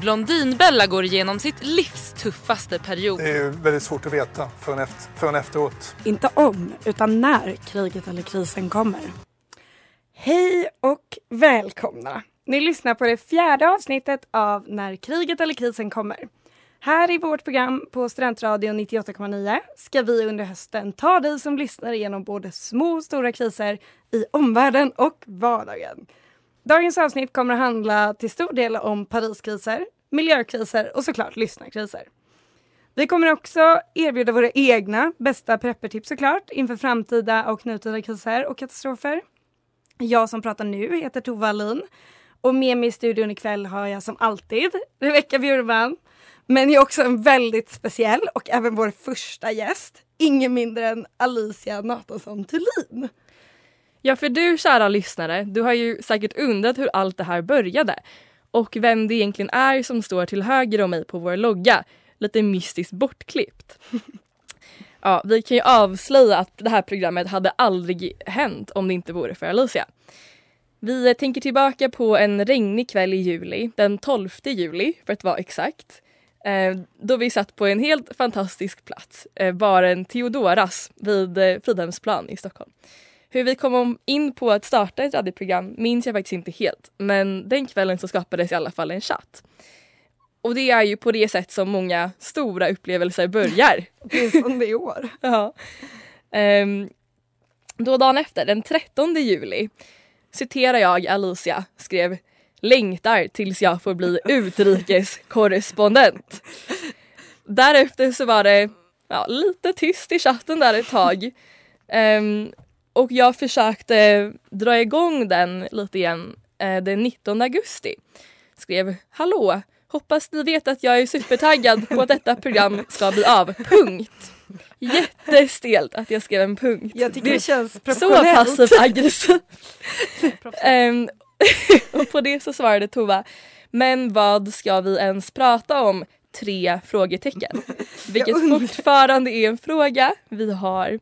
Blondinbella går igenom sitt livs tuffaste period. Det är väldigt svårt att veta förrän, efter, förrän efteråt. Inte om, utan när kriget eller krisen kommer. Hej och välkomna! Ni lyssnar på det fjärde avsnittet av När kriget eller krisen kommer. Här i vårt program på Studentradion 98,9 ska vi under hösten ta dig som lyssnar igenom både små och stora kriser i omvärlden och vardagen. Dagens avsnitt kommer att handla till stor del om Pariskriser, miljökriser och såklart lyssnarkriser. Vi kommer också erbjuda våra egna bästa preppertips såklart inför framtida och nutida kriser och katastrofer. Jag som pratar nu heter Tova Alin och med mig i studion ikväll har jag som alltid Rebecka Bjurman. Men jag är också en väldigt speciell och även vår första gäst, ingen mindre än Alicia Nathansson Thulin. Ja, för du kära lyssnare, du har ju säkert undrat hur allt det här började och vem det egentligen är som står till höger om mig på vår logga. Lite mystiskt bortklippt. Ja, vi kan ju avslöja att det här programmet hade aldrig hänt om det inte vore för Alicia. Vi tänker tillbaka på en regnig kväll i juli, den 12 juli för att vara exakt. Eh, då vi satt på en helt fantastisk plats, eh, baren Theodoras vid eh, Fridhemsplan i Stockholm. Hur vi kom in på att starta ett radioprogram minns jag faktiskt inte helt men den kvällen så skapades i alla fall en chatt. Och det är ju på det sätt som många stora upplevelser börjar. Åtminstone i år. ja. Um, då dagen efter, den 13 juli, citerar jag Alicia, skrev längtar tills jag får bli utrikeskorrespondent. Därefter så var det ja, lite tyst i chatten där ett tag. Um, och jag försökte dra igång den lite igen eh, den 19 augusti. Skrev Hallå! Hoppas ni vet att jag är supertaggad på att detta program ska bli av. Punkt. Jättestelt att jag skrev en punkt. Jag tycker det, det känns Så passivt aggressivt. um, och på det så svarade Tova Men vad ska vi ens prata om? Tre frågetecken. Vilket fortfarande är en fråga vi har.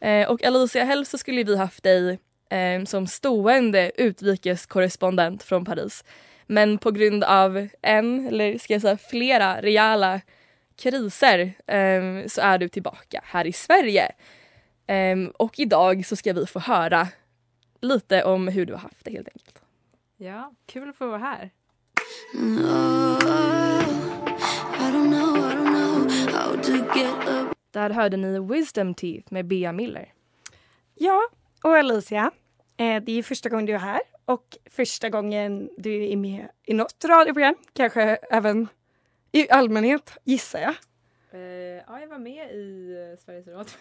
Eh, och Alicia, helst så skulle vi haft dig eh, som stående utrikeskorrespondent från Paris. Men på grund av en, eller ska jag säga flera rejäla kriser eh, så är du tillbaka här i Sverige. Eh, och idag så ska vi få höra lite om hur du har haft det helt enkelt. Ja, kul att få vara här. Där hörde ni Wisdom Teeth med Bea Miller. Ja, och Alicia, eh, det är första gången du är här och första gången du är med i något radioprogram, kanske även i allmänhet gissar jag. Uh, ja, jag var med i uh, Sveriges Radio.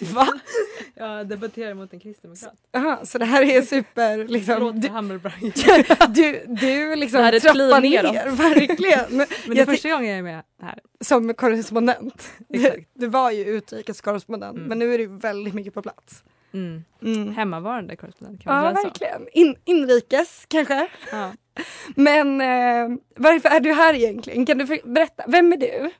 Va? Jag debatterade mot en kristdemokrat. Jaha, så det här är super liksom. Förlåt du, Hammerbrang. du, du liksom det trappar ner, verkligen. Men det är första gången jag är med här. Som korrespondent. Du, du var ju utrikeskorrespondent mm. men nu är du väldigt mycket på plats. Mm. Mm. Hemmavarande korrespondent kan man ja, säga verkligen. In, inrikes kanske. Ja. Men eh, varför är du här egentligen? Kan du berätta? Vem är du?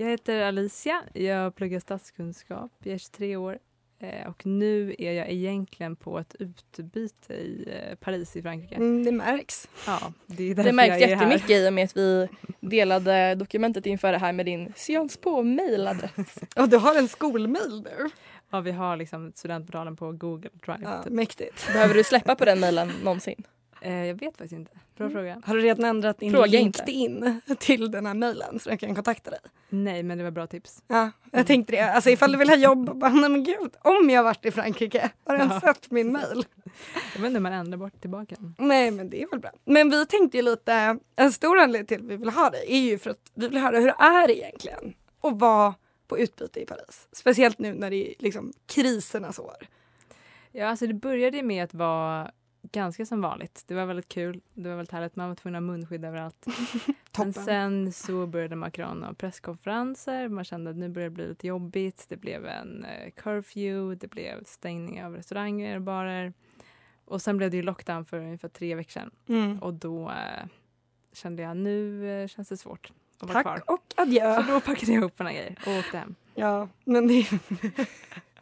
Jag heter Alicia. Jag pluggar statskunskap. Jag är 23 år. Eh, och nu är jag egentligen på ett utbyte i eh, Paris i Frankrike. Mm, det märks. Ja, det är Det märks jag är här. jättemycket i och med att vi delade dokumentet inför det här med din Science på mailadress. Och du har en skolmail nu. Ja, vi har liksom studentportalen på Google Drive. Ja, typ. mäktigt. Behöver du släppa på den mailen någonsin? Eh, jag vet faktiskt inte. Bra Mm. fråga. Har du redan ändrat din Fråga inte. LinkedIn till den här mailen så jag kan kontakta dig? Nej, men det var bra tips. Ja, jag tänkte det. Alltså ifall du vill ha jobb, bara, nej men gud, om jag varit i Frankrike, har du ens Ja. sett min mail? Jag vet inte om man ändrar bort tillbaka. Nej men det är väl bra. Men vi tänkte ju lite, en stor anledning till att vi vill ha dig är ju för att vi vill höra hur det är egentligen att vara på utbyte i Paris. Speciellt nu när det är liksom krisernas år. Ja, alltså det började med att vara ganska som vanligt. Det var väldigt kul. Det var väldigt härligt. Man var tvungen att ha munskydd överallt. Men sen så började Macron ha presskonferenser. Man kände att nu börjar det bli lite jobbigt. Det blev en eh, curfew. Det blev stängning av restauranger och barer. Och sen blev det ju lockdown för ungefär tre veckor sedan. Mm. Och då eh, kände jag nu eh, känns det svårt att vara Tack kvar. och adjö. Så då packade jag ihop mina grejer och åkte hem. Ja, men det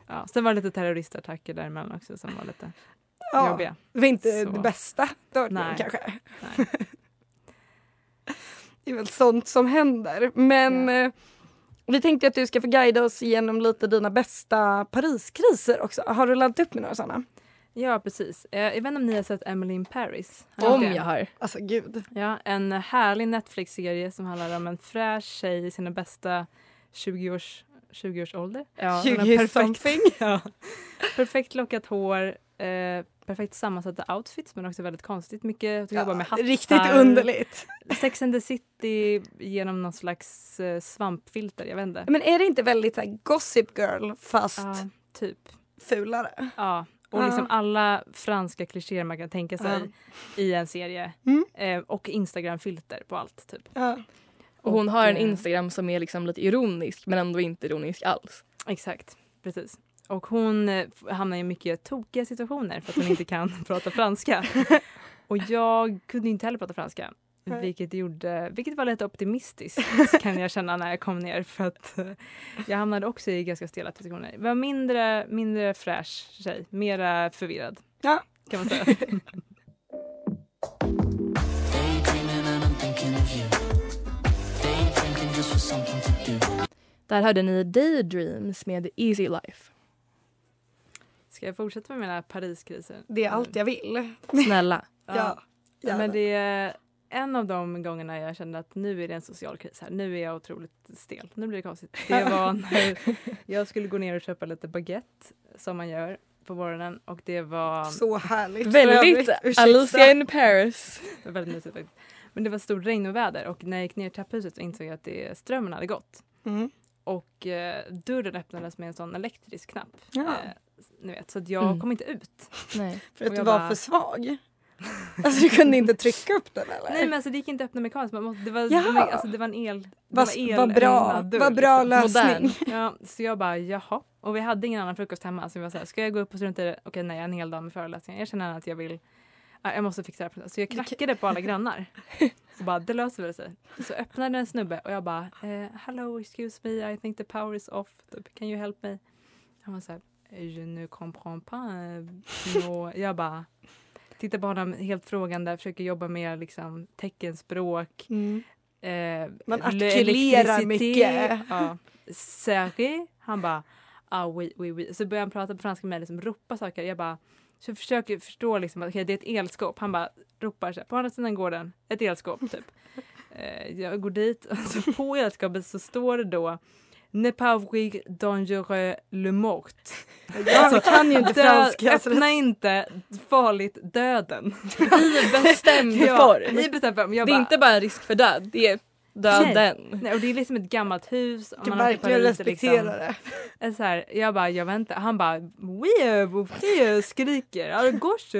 Ja, sen var det lite terroristattacker däremellan också som var lite ja, jobbiga. det var inte Så. det bästa Nej. kanske. Nej. Det är väl sånt som händer. Men eh, vi tänkte att du ska få guida oss igenom lite dina bästa Pariskriser också. Har du laddat upp med några sådana? Ja, precis. Eh, Jag vet inte om ni har sett Emily in Paris? Har Om jag har. Alltså gud. Ja, en härlig Netflix-serie som handlar om en fräsch tjej i sina bästa 20-års 20 ålder. Ja. 20 hon har perfekt, something. ja, perfekt lockat hår, eh, perfekt sammansatta outfits men också väldigt konstigt mycket att jobba med hattar. Riktigt underligt. Sex and the City genom någon slags eh, svampfilter, jag vet inte. Men är det inte väldigt så här, Gossip Girl fast Ja, typ. fulare? Ja, och liksom alla franska klichéer man kan tänka sig Ja. i en serie. Mm. Eh, och Instagram-filter på allt. Typ. Ja. Och hon har en eh, Instagram som är liksom lite ironisk men ändå inte ironisk alls. Exakt, precis. Och hon eh, hamnar i mycket tokiga situationer för att hon inte kan prata franska. Och jag kunde inte heller prata franska. Vilket, gjorde, vilket var lite optimistiskt kan jag känna när jag kom ner. För att eh, jag hamnade också i ganska stela situationer. Jag var mindre, mindre fräsch tjej, mera förvirrad. Ja. Kan man säga. Där hörde ni Daydreams med Easy Life. Ska jag fortsätta med mina Pariskriser? Det är allt jag vill. Snälla. Ja. gärna. Men det är en av de gångerna jag kände att nu är det en social kris här. Nu är jag otroligt stel. Nu blir det konstigt. Det var när jag skulle gå ner och köpa lite baguette som man gör på morgonen och det var Så härligt. Väldigt. Alicia in Paris. det väldigt mysigt. Men det var stort regn och väder och när jag gick ner i trapphuset så insåg jag att det, strömmen hade gått. Mm. Och eh, dörren öppnades med en sån elektrisk knapp. Ja. Eh, ni vet, så att jag Mm. kom inte ut. Nej. För att du var bara- för svag? Alltså du kunde inte trycka upp den eller? Nej men alltså det gick inte att öppna mekaniskt. Man det, var, alltså, det var en el... Vad vad bra, dörr, vad bra liksom. lösning. Ja, så jag bara jaha. Och vi hade ingen annan frukost hemma. Så vi var så här, ska jag gå upp och strunta i det? Okej nej, en hel dag med föreläsningar. Jag känner att jag vill, ja, jag måste fixa det här. Så jag knackade på alla grannar. Så bara, det löser väl sig. Så öppnade en snubbe och jag bara, eh, hello excuse me, I think the power is off. Can you help me? Han var så här, je ne comprends pas. eh, no. Jag bara, tittar på honom helt frågande, försöker jobba med liksom, teckenspråk. Mm. Eh, Man le- artikulerar mycket. Ja. Serré. Han bara, ah oui, oui, oui. Så börjar han prata på franska med mig, liksom ropa saker. Jag bara, så jag försöker förstå liksom att okay, det är ett elskåp. Han bara ropar så här, på andra sidan gården, ett elskåp typ. Eh, jag går dit och så på elskåpet så står det då Ne pas ouvrir dangereux le mort. Jag kan ju inte Dö- franska. så det- Öppna inte farligt döden. I bestämd Ja, form. I bestämd form. Jag Det är bara, inte bara en risk för död, det är döden. Nej, och det är liksom ett gammalt hus. och man verkligen respektera det. Liksom, så här, jag bara, jag vet inte. Han bara, oui, skriker. Ja, gauche.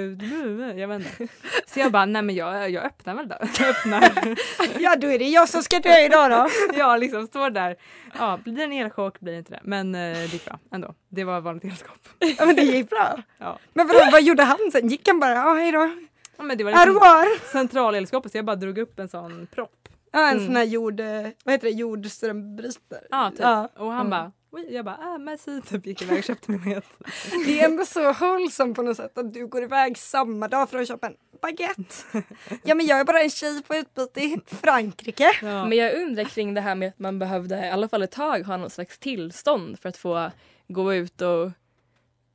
Jag vet inte. Så jag bara, nej men jag, jag öppnar väl då. Jag öppnar. Ja då är det jag som ska dö idag då. Jag liksom står där. Ja, blir det en elchock blir det inte det. Men eh, det gick bra ändå. Det var vanligt elskåp. Ja men det gick bra. Ja. Men vadå, vad gjorde han sen? Gick han bara, ja hej då? Ja, men det var liksom centralelskåpet så jag bara drog upp en sån propp. Ja en Mm. sån här jord, eh, vad heter det, jordströmbrytare. Ja, typ. Ja. Och han Mm. bara, Jag bara, ah, merci, typ gick iväg och köpte mig med. Det är ändå så wholesome på något sätt att du går iväg samma dag för att köpa en baguette. Ja men jag är bara en tjej på utbyte i Frankrike. Men jag undrar kring det här med att man behövde i alla fall ett tag ha någon slags tillstånd för att få gå ut och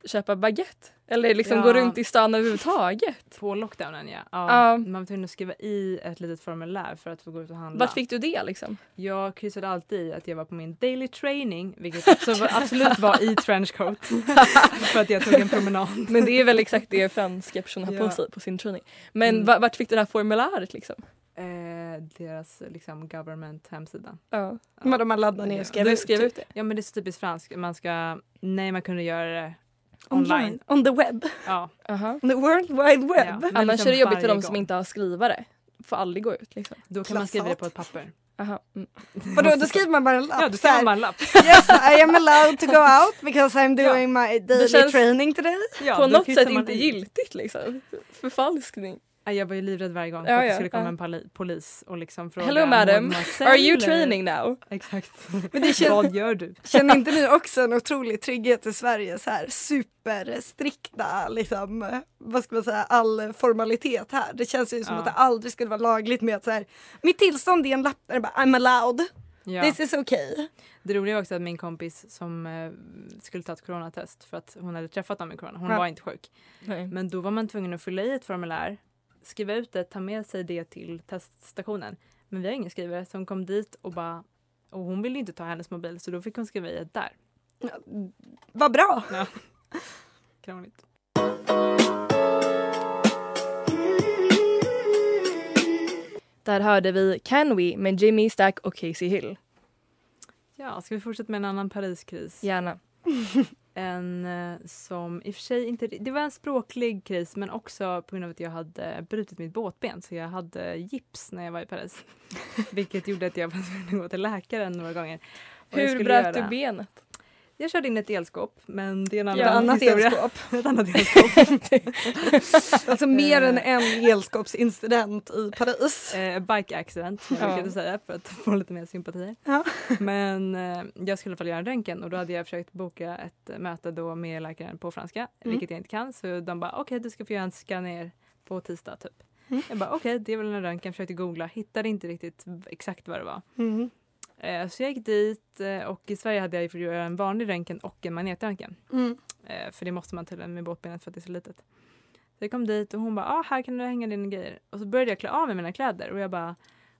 köpa baguette. Eller liksom Ja. gå runt i stan överhuvudtaget. På lockdownen ja. Ja. ja. Man var tvungen att skriva i ett litet formulär för att få gå ut och handla. Vart fick du det liksom? Jag kryssade alltid i att jag var på min daily training vilket absolut var i trenchcoat. för att jag tog en promenad. Men det är väl exakt det franska personer har Ja. på sig på sin träning. Men Mm. va- vart fick du det här formuläret liksom? Eh, deras liksom government hemsida. Ja. Men de har laddat ner och skrev Du ut. skrev ut det? Ja men det är så typiskt franskt. Man ska, nej man kunde göra det Online. On the web. Ja. Aha. The world wide web. Ja. Men Annars liksom är det jobbigt för de som inte har skrivare. Får aldrig gå ut liksom. Då kan man skriva det på ett papper. Aha. Mm. Vadå, då skriver man bara en lapp. Ja, här, skriver man en lapp. Yes, I am allowed to go out because I'm Ja. doing my daily känns- training today. Ja, På något sätt inte giltigt liksom. Förfalskning. Ja, Jag var ju livrädd varje gång. Ja, att det ja, skulle komma ja. en poli- polis och liksom fråga Hello madam, are you training now? Exakt. Men det känns- Vad gör du? Känner inte ni också en otrolig trygghet i Sverige? Så här superstrikta, liksom, vad ska man säga, all formalitet här. Det känns ju som att det aldrig skulle vara lagligt med att så här, mitt tillstånd är en lapp där det bara I'm allowed. Ja. This is okay. Det roliga var också att min kompis som eh, skulle ta ett coronatest för att hon hade träffat någon med corona, hon Ja. var inte sjuk. Nej. Men då var man tvungen att fylla i ett formulär, skriva ut det, ta med sig det till teststationen. Men vi har ingen skrivare hon kom dit och bara och hon ville inte ta hennes mobil så då fick hon skriva i det där. Vad bra. Ja. Krångligt. Där hörde vi Can We med Jimmy Stack och Casey Hill. Ja, ska vi fortsätta med en annan Pariskris? Gärna. En eh, som i och för sig inte... Det var en språklig kris men också på grund av att jag hade brutit mitt båtben så jag hade gips när jag var i Paris. Vilket gjorde att jag var tvungen att gå till läkaren några gånger. Och Hur bröt du benet? Jag körde in ett elskåp men det är en annan Ja, annat historia. elskåp. ett annat elskåp. Alltså mer än en elskåpsincident i Paris. Eh, bike accident jag Ja. brukade säga för att få lite mer sympatier. Ja. Men eh, jag skulle i alla fall göra en röntgen och då hade jag försökt boka ett eh, möte då med läkaren på franska, Mm. vilket jag inte kan. Så de bara okej du ska få göra en skanner på tisdag typ. Mm. Jag bara okej det är väl en röntgen, försökte googla, hittade inte riktigt exakt vad det var. Mm. Eh, så jag gick dit eh, och i Sverige hade jag ju en vanlig röntgen och en magnetröntgen. Mm. Eh, för det måste man tydligen med båtbenet för att det är så litet. Så jag kom dit och hon bara, ah, här kan du hänga dina grejer. Och så började jag klä av mig mina kläder och jag bara,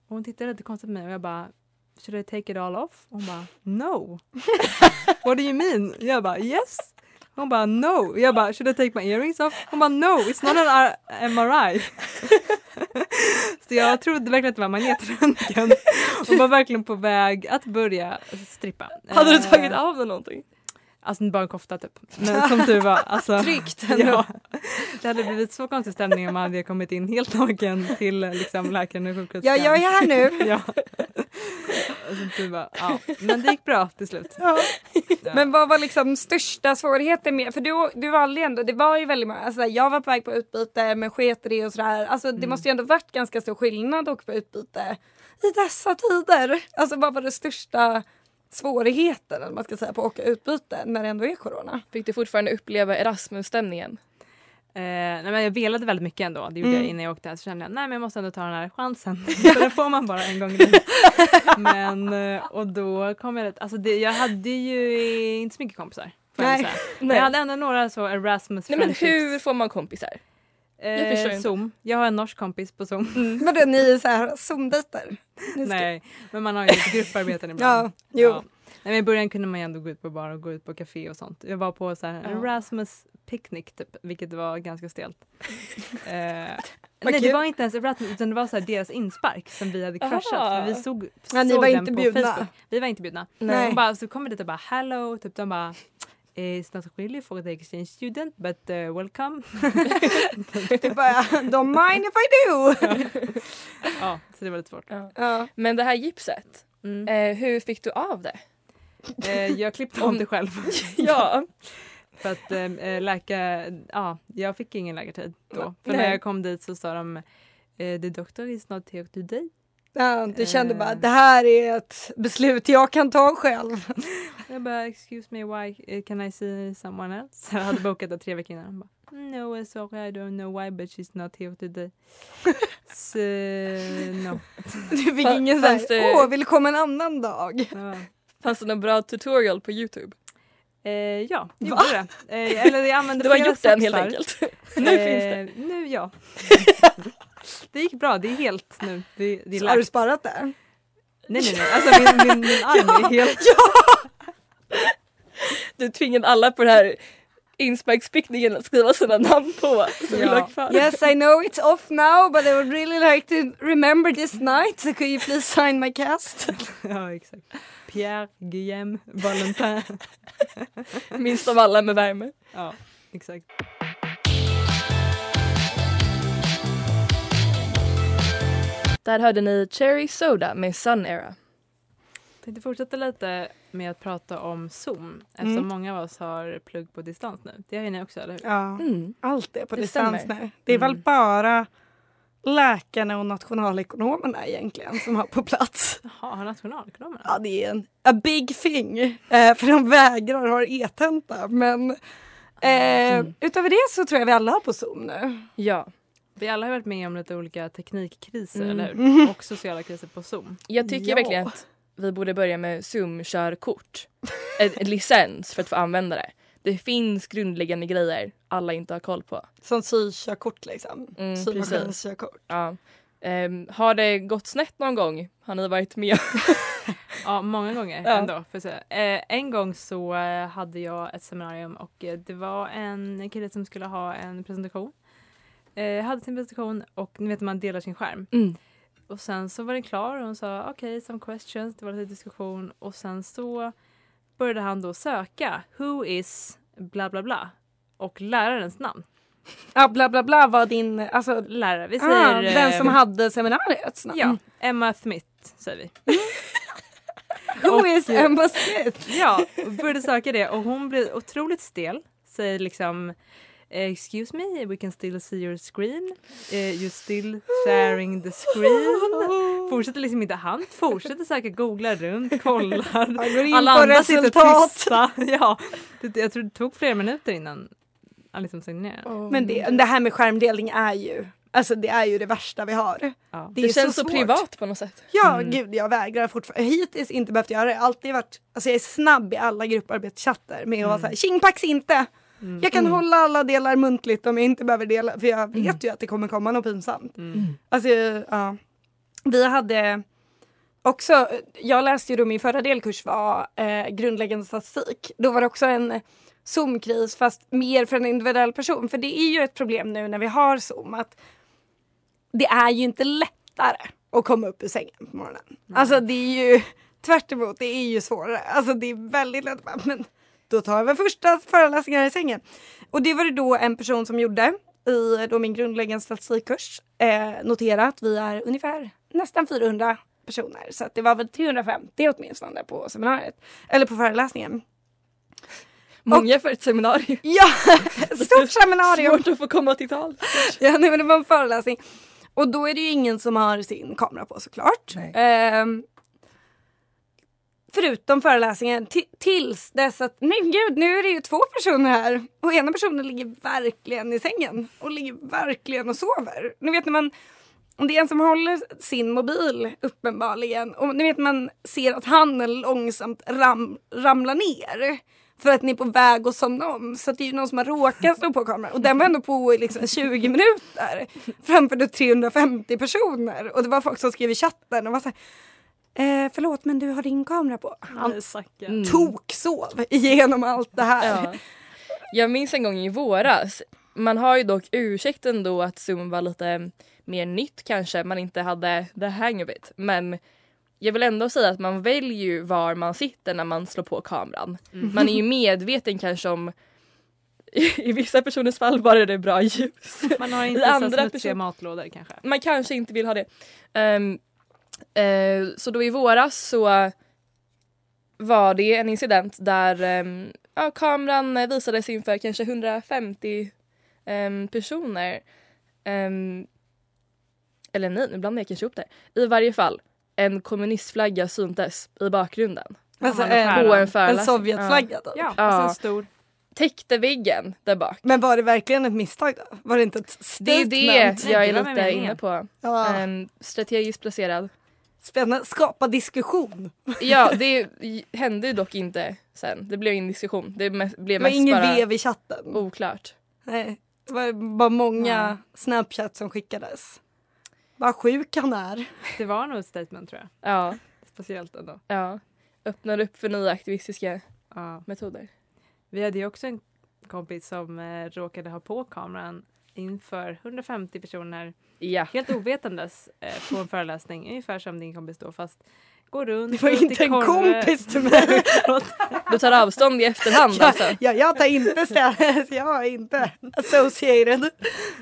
och hon tittade lite konstigt på mig och jag bara, should I take it all off? Och hon bara, no. What do you mean? Jag bara, yes. Hon bara, no. Jag bara, should I take my earrings off? Hon bara, no, it's not an MRI. så jag trodde verkligen att det var magnetröntgen och var verkligen på väg att börja strippa. Hade du Eh, tagit av dig någonting? Alltså bara en kofta typ. Men som tur var. Alltså, Tryggt ja, Det hade blivit så konstig stämning om man hade kommit in helt naken till liksom, läkaren och sjuksköterskan. Ja, jag är här nu. ja. Som tur var. Ja. Men det gick bra till slut. Ja. Ja. Men vad var liksom största svårigheten med, för du, du valde ju ändå, det var ju väldigt många, alltså jag var på väg på utbyte men sket det och sådär. Alltså det Mm. måste ju ändå varit ganska stor skillnad att åka på utbyte i dessa tider. Alltså vad var det största svårigheten eller man ska säga på att åka utbyte när det ändå är corona? Fick du fortfarande uppleva Erasmus-stämningen? Eh, nej, men jag velade väldigt mycket ändå. Det gjorde Mm. jag innan jag åkte här. Så kände jag nej men jag måste ändå ta den här chansen. För det får man bara en gång i. Men eh, och då kom jag alltså det, Jag hade ju inte så mycket kompisar. får jag Nej. Nej. Jag hade ändå några så Erasmus Nej men friendships. hur får man kompisar? Eh, förstår inte. Zoom. Jag har en norsk kompis på Zoom. Vadå ni är så här zoomdejter? Ni Nej, men man har ju lite grupparbeten ibland. Ja, jo. Nej, men I början kunde man ju ändå gå ut på bar och gå ut på café och sånt. Jag var på så här Ja. Erasmus picnic typ, vilket var ganska stelt. eh, nej, kul. det var inte ens Erasmus utan det var så här deras inspark som vi hade crushat. Vi såg, Ja, ni såg var den inte på bjudna. Facebook. Vi var inte bjudna. Nej. Hon bara, så kommer det typ bara hello, typ de bara It's not really for the exchange student but uh, welcome. Du bara, don't mind if I do! ja, så det var lite svårt. Ja. Ja. Men det här gipset, Mm. eh, hur fick du av det? Eh, jag klippte Om- om det själv. ja. För att eh, läka, ja, jag fick ingen läkartid då. För Nej. när jag kom dit så sa de the doctor is not here today. Ja, du kände bara det här är ett beslut jag kan ta själv. Jag bara excuse me why eh, can I see someone else? Jag hade bokat det tre veckor innan. Han bara, no sorry I don't know why but she's not here today. Så no. Du fick ingen såhär, det- åh vill komma en annan dag? Ja. Fanns det någon bra tutorial på Youtube? Eh, ja, det gjorde det. Eh, eller jag använde Du har gjort den helt enkelt. nu finns det. Eh, Nu ja. Det gick bra, det är helt nu. Det, det är Så har du sparat det? Nej nej nej, alltså min, min, min arm är helt... Du tvingade alla på den här insparkspickningen att skriva sina namn på. Som Ja. Yes I know it's off now but I would really like to remember this night so could you please sign my cast? Ja exakt. Pierre Guillaume Valentin. Minst av alla med värme. Ja exakt. Där hörde ni Cherry Soda med Sun Era. tänkte fortsätta lite med att prata om Zoom eftersom Mm. många av oss har plugg på distans nu. Det har ju ni också, eller hur? Ja, Mm. allt är på Det distans stämmer. nu. Det är väl Mm. bara läkarna och nationalekonomerna egentligen som har på plats. Jaha, har nationalekonomerna? Ja, det är en a big thing. Eh, för de vägrar ha e-tenta. Men eh, utöver det så tror jag vi alla har på Zoom nu. Ja. Vi alla har varit med om lite olika teknikkriser, Mm. eller hur? Och sociala kriser på Zoom. Jag tycker Ja. verkligen att vi borde börja med Zoom-körkort. En, en licens för att få använda det. Det finns grundläggande grejer alla inte har koll på. Som sykörkort liksom. Mm, Symaskinskörkort. Ja. Ehm, har det gått snett någon gång? Har ni varit med? Ja, många gånger Ja. ändå. Säga. Eh, en gång så eh, hade jag ett seminarium och eh, det var en kille som skulle ha en presentation. Eh, hade sin presentation och ni vet man delar sin skärm. Mm. Och sen så var den klar och hon sa okej, some questions, det var lite diskussion och sen så började han då söka who is bla bla bla och lärarens namn. Ja, bla bla bla var din, alltså Lärare, vi ah, säger... den eh, som hade seminariets namn. Ja, Emma Smith säger vi. Who Och- is Emma Smith? Ja, och började söka det och hon blev otroligt stel. Säger liksom Excuse me, we can still see your screen. Eh, you're still sharing the screen. Fortsätter liksom inte han. Fortsätter söka, googlar runt, kollar. Han går in Alla på andra sitter resultat. tysta. Ja, det, jag tror det tog flera minuter innan han liksom stängde ner. Men det, det här med skärmdelning är ju, alltså det är ju det värsta vi har. Ja. Det, är känns så, svårt. privat på något sätt. Ja, Mm. gud jag vägrar fortfarande. Hittills inte behövt göra det. Alltid varit, alltså jag är snabb i alla grupparbetschattar med att vara Mm. såhär, tjingpax inte! Mm. Jag kan Mm. hålla alla delar muntligt om jag inte behöver dela, för jag vet ju att det kommer komma något pinsamt. Mm. Alltså, ja. Vi hade också, jag läste ju då min förra delkurs var eh, grundläggande statistik. Då var det också en Zoom-kris fast mer för en individuell person. För det är ju ett problem nu när vi har Zoom att det är ju inte lättare att komma upp ur sängen på morgonen. Alltså det är ju tvärt emot, det är ju svårare. Alltså det är väldigt lätt. Men då tar väl första föreläsningen i sängen. Och det var det då en person som gjorde i då min grundläggande statistikkurs. Eh, notera att vi är ungefär nästan 400 personer. Så att det var väl 350 åtminstone på seminariet. Eller på föreläsningen. Många för ett seminarium. Ja, stort seminarium. Svårt att få komma till tal. Ja, nej, men det var en föreläsning. Och då är det ju ingen som har sin kamera på såklart. Ehm, förutom föreläsningen tills dess att nej gud nu är det ju två personer här och ena personen ligger verkligen i sängen och ligger verkligen och sover. Ni vet när man om det är en som håller sin mobil uppenbarligen och ni vet man ser att han långsamt ram, ramlar ner för att ni är på väg att somna om. Så att det är ju någon som har råkat slå på kameran och den var ändå på i liksom 20 minuter framför 350 personer och det var folk som skrev i chatten och var så här, eh, förlåt men du har din kamera på. Han. Mm. toksov igenom allt det här. Ja. Jag minns en gång i våras. Man har ju dock ursäkten då att Zoom var lite mer nytt kanske. Man inte hade the hang of it. Men jag vill ändå säga att man väljer ju var man sitter när man slår på kameran. Mm. Man är ju medveten kanske om i vissa personers fall bara det är bra ljus. Man har I inte så andra smutsiga person- matlådor kanske. Man kanske inte vill ha det. Ehm, eh, så då i våras så var det en incident där ehm, ja, kameran eh, visades inför kanske 150 ehm, personer. Ehm, eller nej, nu blandar jag kanske ihop det. I varje fall, en kommunistflagga syntes i bakgrunden. Alltså, på en- en en föreläsning. Sovjetflagga typ? Ja, Ja. alltså en stor. Täckte väggen där bak. Men var det verkligen ett misstag då? Var det inte ett Det är statement? det jag är det var med lite inne på. Ja. Ehm, strategiskt placerad. Spännande. Skapa diskussion. Ja, det hände dock inte sen. Det blev ingen diskussion. Det mest, blev mest ingen bara vev i chatten. oklart. Nej, det var bara många Snapchat som skickades. Vad sjuk han är. Det var nog ett statement tror jag. Ja, Speciellt ändå. ja. Öppnar upp för nya aktivistiska Ja. metoder. Vi hade ju också en kompis som eh, råkade ha på kameran inför 150 personer Ja. helt ovetandes eh, på en föreläsning. Ungefär som din kompis då fast går runt. Det var runt inte en korvar. kompis till mig. Du tar avstånd i efterhand Ja, alltså? ja, jag tar inte ställe. Jag är inte associated.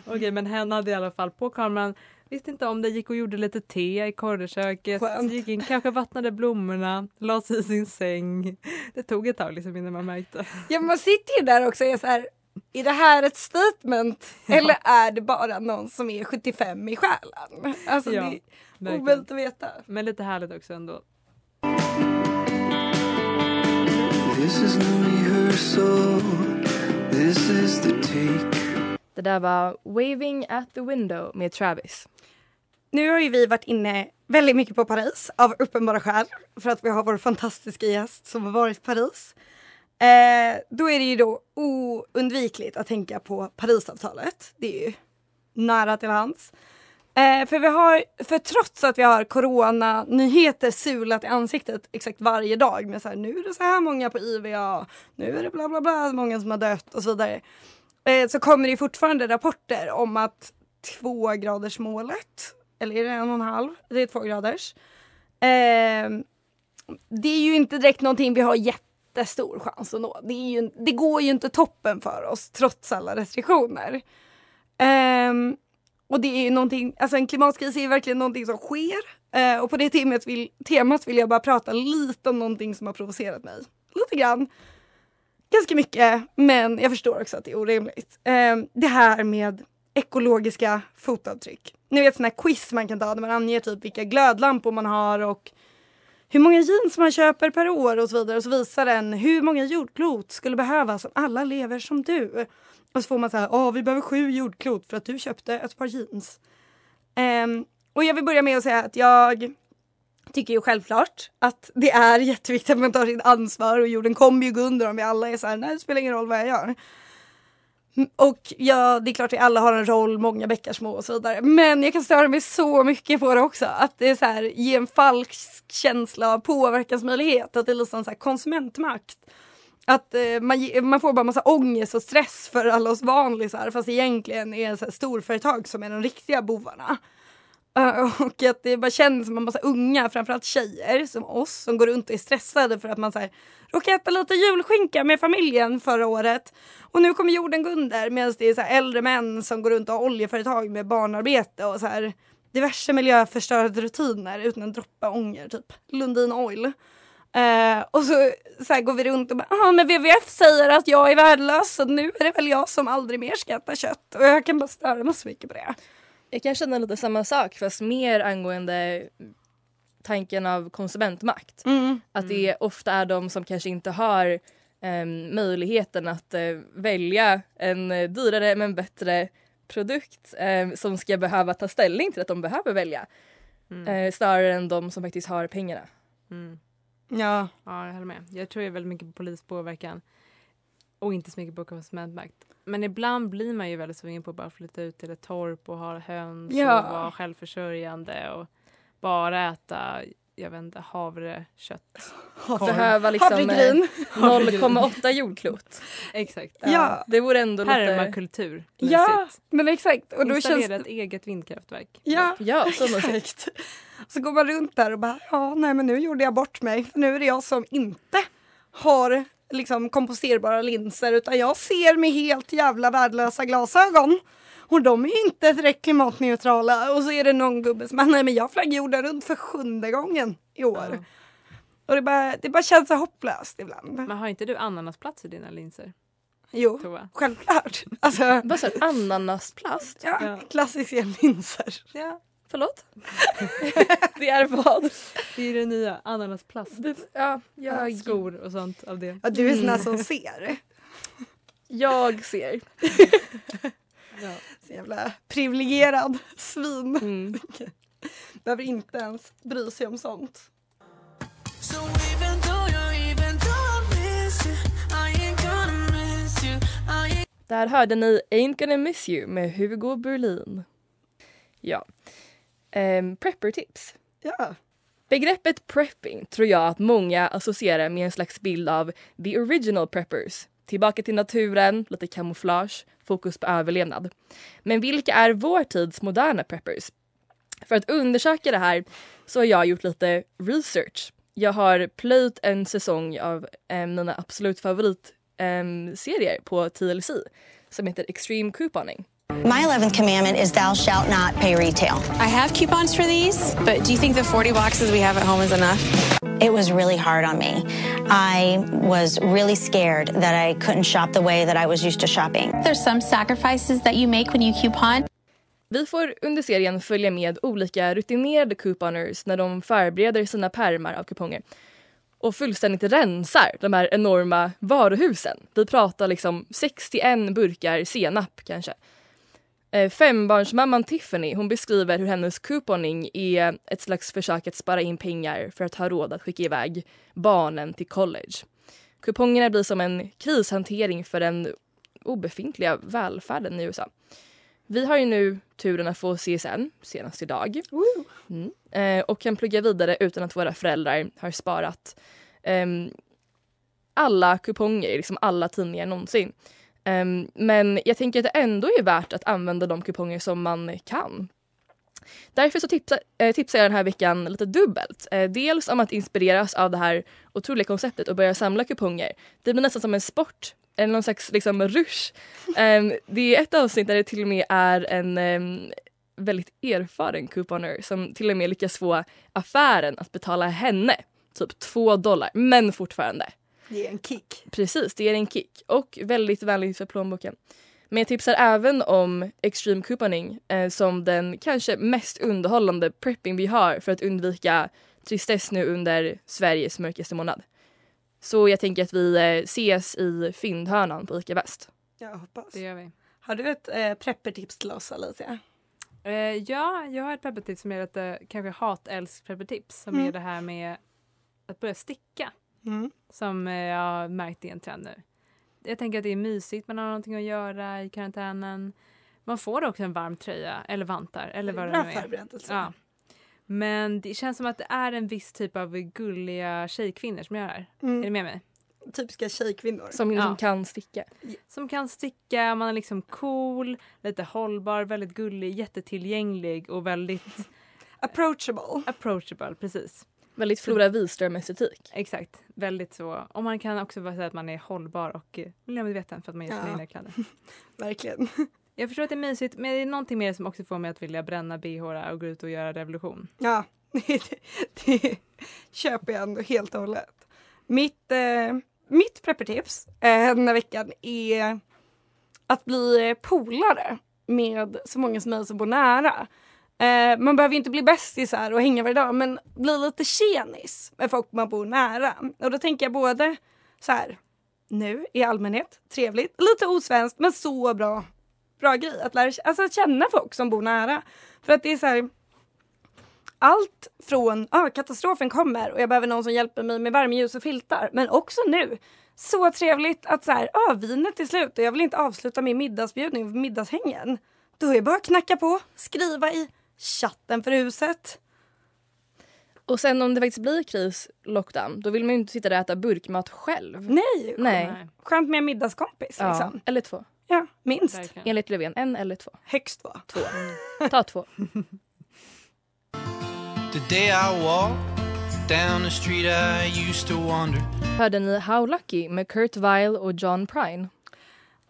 Okej men hen hade i alla fall på kameran Visste inte om det, gick och gjorde lite te i korvköket, gick in, kanske vattnade blommorna, la sig i sin säng. Det tog ett tag liksom innan man märkte. Ja, man sitter ju där också och är så här. Är det här ett statement eller är det bara någon som är 75 i själen? Alltså Ja, det är omöjligt att veta. Men lite härligt också ändå. This is no rehearsal. This is the take. Det där var Waving at the window med Travis. Nu har ju vi varit inne väldigt mycket på Paris av uppenbara skäl för att vi har vår fantastiska gäst som har varit i Paris. Eh, då är det ju då oundvikligt att tänka på Parisavtalet. Det är ju nära till hands. Eh, för vi har, för trots att vi har coronanyheter sulat i ansiktet exakt varje dag med så här, nu är det så här många på IVA, nu är det bla bla bla, många som har dött och så vidare. Eh, så kommer det fortfarande rapporter om att tvågradersmålet, eller är det en och en halv? Det är två graders. Eh, det är ju inte direkt någonting vi har jättestor chans att nå. Det, är ju, det går ju inte toppen för oss trots alla restriktioner. Um, och det är ju någonting, alltså en klimatkris är ju verkligen någonting som sker. Uh, och på det temat vill, temat vill jag bara prata lite om någonting som har provocerat mig. Lite grann. Ganska mycket, men jag förstår också att det är orimligt. Uh, det här med ekologiska fotavtryck. Ni vet sådana här quiz man kan ta där man anger typ vilka glödlampor man har och hur många jeans man köper per år och så vidare. Och så visar den hur många jordklot skulle behövas om alla lever som du. Och så får man så här, åh vi behöver sju jordklot för att du köpte ett par jeans. Um, och jag vill börja med att säga att jag tycker ju självklart att det är jätteviktigt att man tar sitt ansvar och jorden kommer ju gå under om vi alla är så här, nej det spelar ingen roll vad jag gör. Mm, och ja, det är klart att alla har en roll, många bäckar små och så vidare. Men jag kan störa mig så mycket på det också. Att det är så här, ge en falsk känsla av påverkansmöjlighet. Att det är liksom så här konsumentmakt. Att eh, man, man får bara massa ångest och stress för alla oss vanlisar. Fast egentligen är det så här storföretag som är de riktiga bovarna. Och att det bara känns som en massa unga, framförallt tjejer som oss, som går runt och är stressade för att man så här, råkade äta lite julskinka med familjen förra året. Och nu kommer jorden gå under medan det är så här äldre män som går runt och har oljeföretag med barnarbete och så här diverse miljöförstörande rutiner utan en droppe ånger, typ Lundin Oil. Uh, och så, så här går vi runt och bara, ah, men WWF säger att jag är värdelös så nu är det väl jag som aldrig mer ska äta kött. Och jag kan bara störa mig så mycket på det. Jag kan känna lite samma sak fast mer angående tanken av konsumentmakt. Mm. Att det ofta är de som kanske inte har em, möjligheten att eh, välja en eh, dyrare men bättre produkt em, som ska behöva ta ställning till att de behöver välja. Eh, snarare än de som faktiskt har pengarna. Mm. Ja. Ja, jag håller med. Jag tror ju väldigt mycket på polispåverkan och inte så mycket på konsumentmakt. Men ibland blir man ju väldigt sugen på att bara flytta ut till ett torp och ha höns Ja. och vara självförsörjande och bara äta, jag vet inte, havrekött. Behöva liksom eh, Havregryn. 0,8 jordklot. Exakt. Ja. Det vore ändå lite... Permakultur. Ja, men exakt. Och då Installera känns ett eget vindkraftverk. Ja, Ja, så exakt. Så går man runt där och bara, ja nej men nu gjorde jag bort mig. Nu är det jag som inte har liksom komposterbara linser utan jag ser med helt jävla värdelösa glasögon. Och de är ju inte direkt klimatneutrala. Och så är det någon gubbe som bara, nej men jag flög jorden runt för sjunde gången i år. Och det bara, det bara känns så hopplöst ibland. Men har inte du ananasplats i dina linser? Jo, Tova? självklart. Alltså, Vad sa du? Ananasplast? ja, Ja. klassiska linser. Ja. Förlåt? det är vad? Det är det nya, ananasplast. ja, jag... Skor och sånt av det. Ja, du är sån här Mm. som ser. Jag ser. Ja. Så jävla privilegierad svin. Mm. Behöver inte ens bry sig om sånt. Där hörde ni Ain't gonna miss you med Hugo Berlin. Ja. Um, Prepper-tips. Ja. Begreppet prepping tror jag att många associerar med en slags bild av the original preppers. Tillbaka till naturen, lite kamouflage, fokus på överlevnad. Men vilka är vår tids moderna preppers? För att undersöka det här så har jag gjort lite research. Jag har plöjt en säsong av eh, mina absolut favorit eh, serier på TLC som heter Extreme Couponing. My 11th commandment is thou shalt not pay retail. I have coupons for these, but do you think the 40 boxes we have at home is enough? It was really hard on me. I was really scared that I couldn't shop the way that I was used to shopping. There's some sacrifices that you make when you coupon. Vi får under serien följa med olika rutinerade couponers när de förbereder sina pärmar av kuponger och fullständigt rensar de här enorma varuhusen. Vi pratar liksom 61 burkar senap kanske. Eh, Fembarnsmamman Tiffany hon beskriver hur hennes couponing är ett slags försök att spara in pengar för att ha råd att skicka iväg barnen till college. Kupongerna blir som en krishantering för den obefintliga välfärden i USA. Vi har ju nu turen att få CSN senast idag mm. eh, och kan plugga vidare utan att våra föräldrar har sparat ehm, alla kuponger, liksom alla tidningar någonsin. Um, men jag tänker att det ändå är värt att använda de kuponger som man kan. Därför så tipsa, eh, tipsar jag den här veckan lite dubbelt. Eh, dels om att inspireras av det här otroliga konceptet och börja samla kuponger. Det blir nästan som en sport, eller någon slags liksom rush. Um, det är ett avsnitt där det till och med är en um, väldigt erfaren couponer som till och med lyckas få affären att betala henne typ två dollar, men fortfarande. Det är en kick. Precis, det är en kick och väldigt vänligt för plånboken. Men jag tipsar även om Extreme Couponing eh, som den kanske mest underhållande prepping vi har för att undvika tristess nu under Sveriges mörkaste månad. Så jag tänker att vi eh, ses i fyndhörnan på ICA Väst. Jag hoppas. Det gör vi. Har du ett eh, preppertips till oss Alicia? Eh, ja, jag har ett peppartips som är lite kanske hat-älsk peppartips som Mm. är det här med att börja sticka. Mm. Som eh, jag har märkt är en trend nu. Jag tänker att det är mysigt, man har någonting att göra i karantänen. Man får också en varm tröja eller vantar eller vad det Bra nu är. Ja. Men det känns som att det är en viss typ av gulliga tjejkvinnor som gör det här. Mm. Är du med mig? Typiska tjejkvinnor. Som liksom Ja. kan sticka. Som kan sticka, man är liksom cool, lite hållbar, väldigt gullig, jättetillgänglig och väldigt Approachable. approachable. Precis. Väldigt Flora Wiström-estetik. Exakt, väldigt så. Och man kan också bara säga att man är hållbar och eh, miljömedveten för att man gör sina Ja. egna kläder. Verkligen. Jag förstår att det är mysigt men det är någonting mer som också får mig att vilja bränna bh och gå ut och göra revolution. Ja, det, det köper jag ändå helt och hållet. Mitt, eh, mitt preppertips eh, den här veckan är att bli polare med så många som möjligt som bor nära. Eh, man behöver inte bli bästisar och hänga varje dag men bli lite tjenis med folk man bor nära. Och då tänker jag både så här nu i allmänhet, trevligt, lite osvenskt men så bra bra grej att lära alltså att känna folk som bor nära. För att det är så här allt från ah, katastrofen kommer och jag behöver någon som hjälper mig med värmeljus och filtar. Men också nu. Så trevligt att så här, ah, vinet är slut och jag vill inte avsluta min middagsbjudning middagshängen. Då är det bara att knacka på, skriva i chatten för huset. Och sen om det faktiskt blir kris, lockdown, då vill man ju inte sitta där och äta burkmat själv. Nej, Nej. skönt med en middagskompis. Ja, Liksom. eller två. Ja, minst. Verkligen. Enligt Löfven, en eller två. Högst två. Två. Ta två. The day I walked down the street I used to wander. Hörde ni How Lucky med Kurt Weill och John Prine.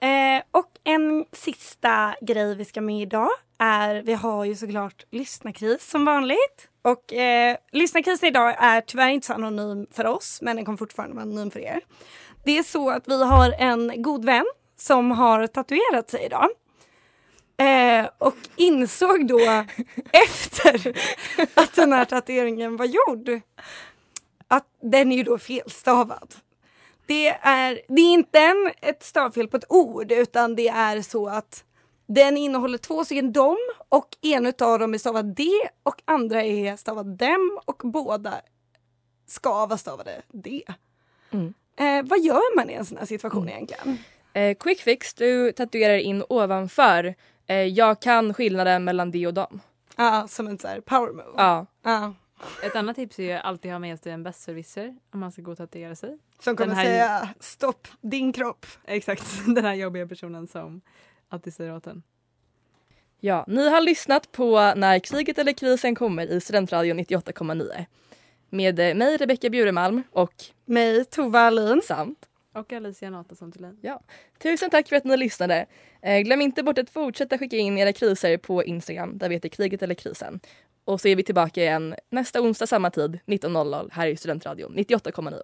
Eh, och en sista grej vi ska med idag är, vi har ju såklart lyssnarkris som vanligt. Och eh, lyssnarkrisen idag är tyvärr inte så anonym för oss, men den kommer fortfarande vara anonym för er. Det är så att vi har en god vän som har tatuerat sig idag. Eh, och insåg då efter att den här tatueringen var gjord att den är ju då felstavad. Det är, det är inte en, ett stavfel på ett ord utan det är så att den innehåller två stycken dom och en av dem är stavad D och andra är stavad dem och båda ska vara stavade D. Mm. Eh, vad gör man i en sån här situation egentligen? Eh, quick fix, du tatuerar in ovanför. Eh, jag kan skillnaden mellan det och dem. Ja, som en här power move. Ja. Ja. Ett annat tips är ju alltid ha med sig en besserwisser om man ska gå och tatuera sig. Som kommer här- säga stopp din kropp. Exakt, den här jobbiga personen som alltid säger åt en. Ja, ni har lyssnat på När kriget eller krisen kommer i Studentradion 98,9. Med eh, mig Rebecka Bjuremalm och mig Tova Alin samt Och Alicia Nathasson Thulin. Ja. Tusen tack för att ni lyssnade. Eh, glöm inte bort att fortsätta skicka in era kriser på Instagram där vi heter kriget eller krisen. Och så är vi tillbaka igen nästa onsdag samma tid 19.00 här i Studentradion 98,9.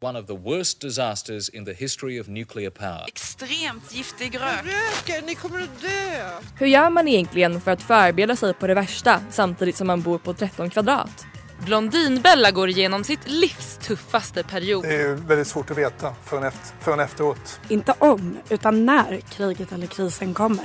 One of the worst disasters in the history of nuclear power. Extremt giftig rök. Röken, ni kommer att dö! Hur gör man egentligen för att förbereda sig på det värsta samtidigt som man bor på 13 kvadrat? Blondinbella går igenom sitt livs tuffaste period. Det är väldigt svårt att veta förrän, efter, förrän efteråt. Inte om, utan när kriget eller krisen kommer.